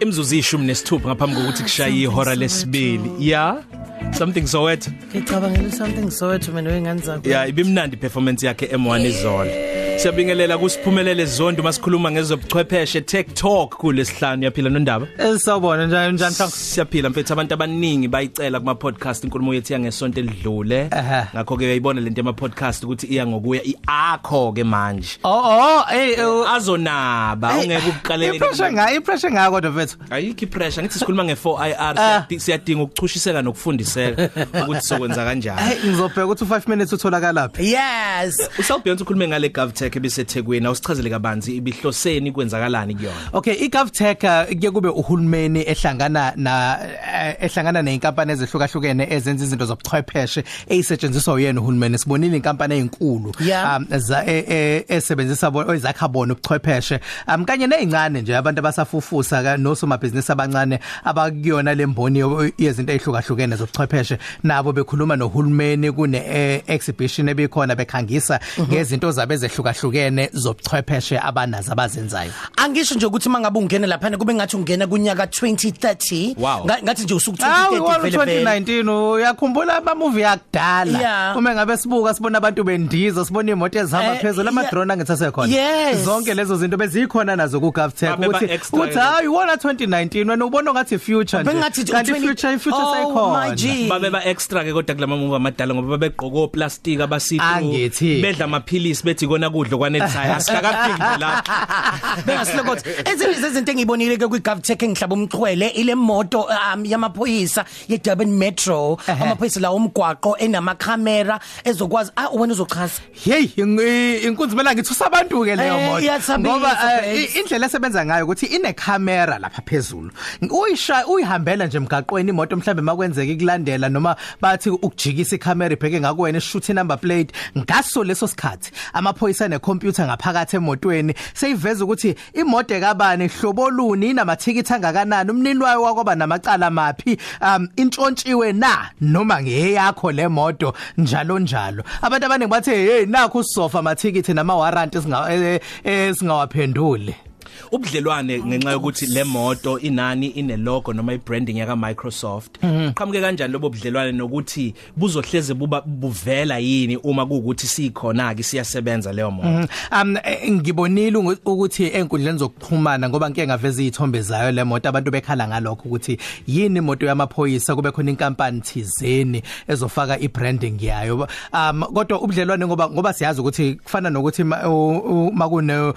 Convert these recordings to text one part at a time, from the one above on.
imzuzu ishumi nesithupha ngaphambi kokuthi kushaye ihora lesibili. Yeah something soweto. Ngicabangela something soweto mina wengane zakho. Yeah ibimnandi performance yakhe M1 izolo. Siyabingelela kusiphumelele zondo masikhuluma ngezobuchwepheshe tech talk kulesihlanu. Yaphila nondaba? Esawubona njani njani Frank? Siyaphila mfethu. Abantu abaningi bayicela kuma podcast inkulumo yethu yangesonto elidlule Aha. ngakho ke uyayibona lento yama podcast ukuthi iya ngokuya iakho ke manje. Oh oh hey eh, azonaba ungeke ukuqalele ipressure nga ipressure nga kodwa mfethu. Ayikho ipressure ngithi sikhuluma nge4IR Ah. siyadi- siyadinga ukuchushiseka nokufundiseka ukuthi sokwenza kanjani. Hey ngizobheka ukuthi u5 minutes utholakala laphi Yes. usawubheka ukhulume ngale GovTech ebisethekwini awusichazele kabanzi ibihloseni kwenzakalani kuyona. Okay iGovTech kuye kube uhulumeni ehlangana na eh, ehlangana neinkampani ezehlukahlukene ezenza izinto zobuchwepheshe ezisetshenziswa uyena uhulumeni. Sibonile inkampani ezinkulu um e- e- esebenzisa ezakha bona ubuchwepheshe. Um kanye nezincane nje abantu abasafufusa nosomabhizinisi abancane abakuyona lemboni yezinto ezihlukahlukene zobuchwepheshe nabo bekhuluma nohulumeni kune eh, exhibition ebikhona bekhangisa ngezinto zabe ezehlukahlukene. Zobuchwepheshe abanazo abazenzayo Angisho nje ukuthi mangabe ungena lapha kube ngathi ungena kunyaka 2030 Wow. Nga- ngathi nje usuku Hawu 2030 vele vele. 2019 uyakhumbula ama movie yakudala Yeah. uma ngabe sibuka sibona abantu bendiza sibona imoto ezihamba Eh, phezulu ama yeah. drone angethasekhona Yes. zonke lezo zinto bezikhona nazo ku GovTech Babe ba ukuthi extra uthi hayi wona 2019 wena ubona ngathi future nje Bengathi kanti 20 future future Oh my sayikhona G. babe ba extra ke kodwa kulama movie amadala ngoba babegqoka oplastic abasithi Angithi. bedla amaphilisi bethi kona kudlo kwanethayi asikakafiki nje lapha Bengasilokoti. Ezinye zezinto engibonile ke kwiGovTech engihlaba umxhwele ile moto um, yamaphoyisa yeDurban Metro Ehhe. amaphoyisa la umgwaqo enamakhamera ezokwazi ah wena uzochaza hey ing- inkunzi mina ngithi usabantu ke leyo Eh, moto iyathambisa, ngoba eh, babes. i- indlela esebenza ngayo ukuthi ine camera lapha phezulu uyisha uyihambela nje emgaqweni imoto mhlambe makwenzeka ikulandela noma bathi ukujikisa icamera ibheke ngakuwena ishoot number plate ngaso leso sikhathi amaphoyisa necomputer ngaphakathi emotweni. Seyiveza ukuthi imoto ekabani hlobo luni inamathikithi angakanani umnini wayo wakwaba namacala maphi um intshontshiwe na noma ngeyakho le moto njalo njalo. Abantu abaningi bathe hey nakho usofa amathikithi nama warranty singa eh, eh, singawaphenduli ubudlelwane ngenxa yokuthi le moto inani ine logo noma ibranding yaka Microsoft qhamuke kanjani lobo budlelwane nokuthi buzohleze buba buvela yini uma kuukuthi sikhona ke siyasebenza leyo moto? Um eh, ngibonile ungu- ukuthi enkundleni zokuxhumana ngoba ngeke ngaveza izithombe zayo le moto abantu bekhala ngalokho ukuthi yini imoto yamaphoyisa kube khona inkampani thizeni ezofaka ibranding yayo. Um kodwa ubudlelwane ngoba ngoba siyazi ukuthi kufana nokuthi ma- u- u- makune uh,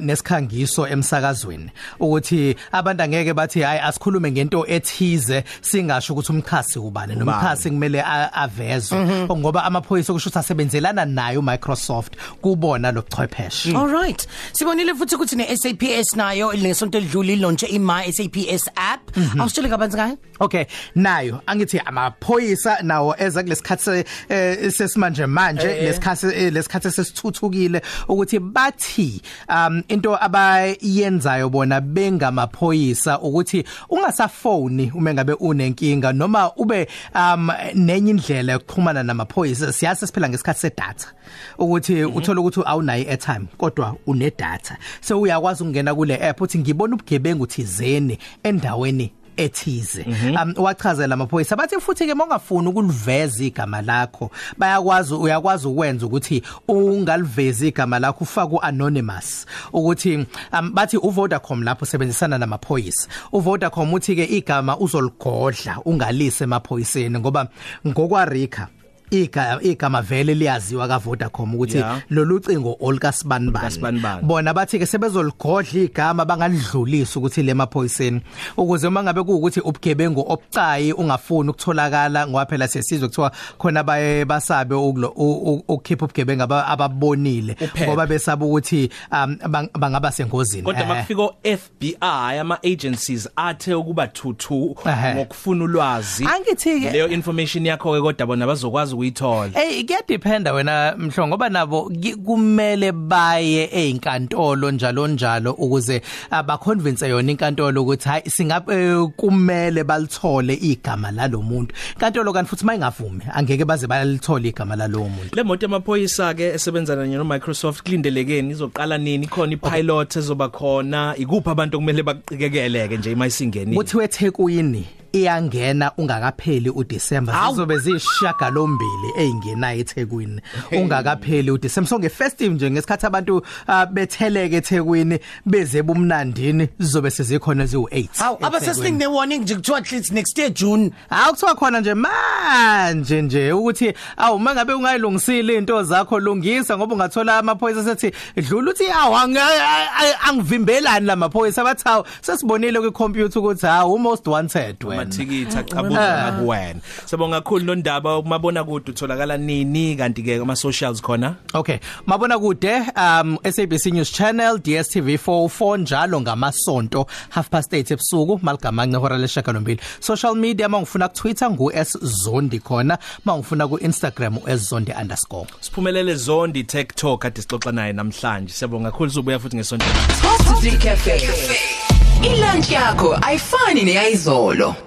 nesikhangiso emsakazweni ukuthi abantu angeke bathi hayi asikhulume ngento ethize singasho ukuthi umkhasi ubani Ubani. nomkhasi kumele a- avezwe ngoba amaphoyisa kusho ukuthi asebenzelana nayo Microsoft kubona lobuchwepheshe All right. Sibonile futhi ukuthi neSAPS nayo lesonto elidlule ilontshe iMy SAPS app. Awusitshele kabanzi ngayo? Okay nayo angithi amaphoyisa nawo eza kulesikhathi se- eh, sesimanje manje lesikhathi eh, lesikhathi sesithuthukile ukuthi bathi um into abayenzayo bona bengamaphoyisa ukuthi ungasafoni uma ngabe unenkinga noma ube um nenye indlela yokuxhumana namaphoyisa. Siyase siphela ngesikhathi sedata ukuthi uthola ukuthi awunayo airtime kodwa une data so uyakwazi ukungena kule app uthi ngibona ubugebengu thizeni endaweni ethize. Um wachazela amaphoyisa bathi futhi ke mongafuni ukuliveza igama lakho bayakwazi uyakwazi ukwenza ukuthi ungalivezi igama lakho ufake uanonymous. Ukuthi um bathi uVodacom lapho usebenzisana namaphoyisa. uVodacom uthi ke igama uzoligodla ungalise emaphoyiseni ngoba ngokwa Rika igama igama vele liyaziwa ka Vodacom ukuthi Yeah. lolu cingo olka sibanibani Kasibanibani. bona bathi ke sebezoligodla igama bangalidlulisa ukuthi lemaphoyiseni ukuze uma ngabe kuukuthi ubugebengu obucayi ungafuni ukutholakala ngoba phela sesizwe kuthiwa khona baye basabe ukulo- u- u- ukukhipha ubugebengu aba- ababonile Uphepha. ngoba besaba ukuthi um bang- bangaba sengozini kodwa Eh. makufika o-FBI ama agencies athe ukuba thuthu Ehhe. ngokufuna ulwazi Angithi ke leyo information yakho ke kodwa bona bazokwazi ukuyithola Hey kuyadependa wena mhlongo ngoba nabo ki- kumele baye einkantolo njalo njalo ukuze abaconvince yona inkantolo ukuthi hayi singabe kumele balithole igama lalomuntu inkantolo kanti futhi mayingavumi angeke baze balithole igama lalowo muntu. Le moto yamaphoyisa ke esebenzana no Microsoft kulindelekeni izoqala nini? Khona ipilot ezoba khona. Ikuphi abantu kumele baqikeleke nje imayisingeni kuthiwe eThekwini iyangena ungakapheli uDecember. Hawu. zizobe zishaga lombili eyingenayo eThekwini ungakapheli uDecember. So ngefestive nje ngesikhathi abantu ah, betheleke eThekwini beze bumnandini zizobe sezikhona eziwu8 Hawu abasesining ne warning nje kuthiwa at next year June. Hawu kuthiwa khona nje manje nje ukuthi awu mangabe ungayilungisile into zakho lungisa ngoba ungathola amaphoyisa sethi dlula uthi awu angivimbelani lamaphoyisa bathi hawu sesibonile ku computer ukuthi hawu most wanted wena. Amathikithi aqhabuka kuwena sabonga kakhulu lo ndaba umabona kude utholakala nini? Kanti ke ama socials khona Okay mabona kude um SABC News Channel DStv 44 njalo ngamasonto half past 8 ebusuku maligama ngehora leshaka lombili social media mangifuna ku Twitter ngu @zondi khona. Mangifuna ku Instagram u@zondi_. siphumelele zondi TikTok kade sixoxa naye namhlanje. Siyabonga kakhulu uzobuya futhi ngesonto. Positive Cafe. Ilunch yakho ayifani neyizolo.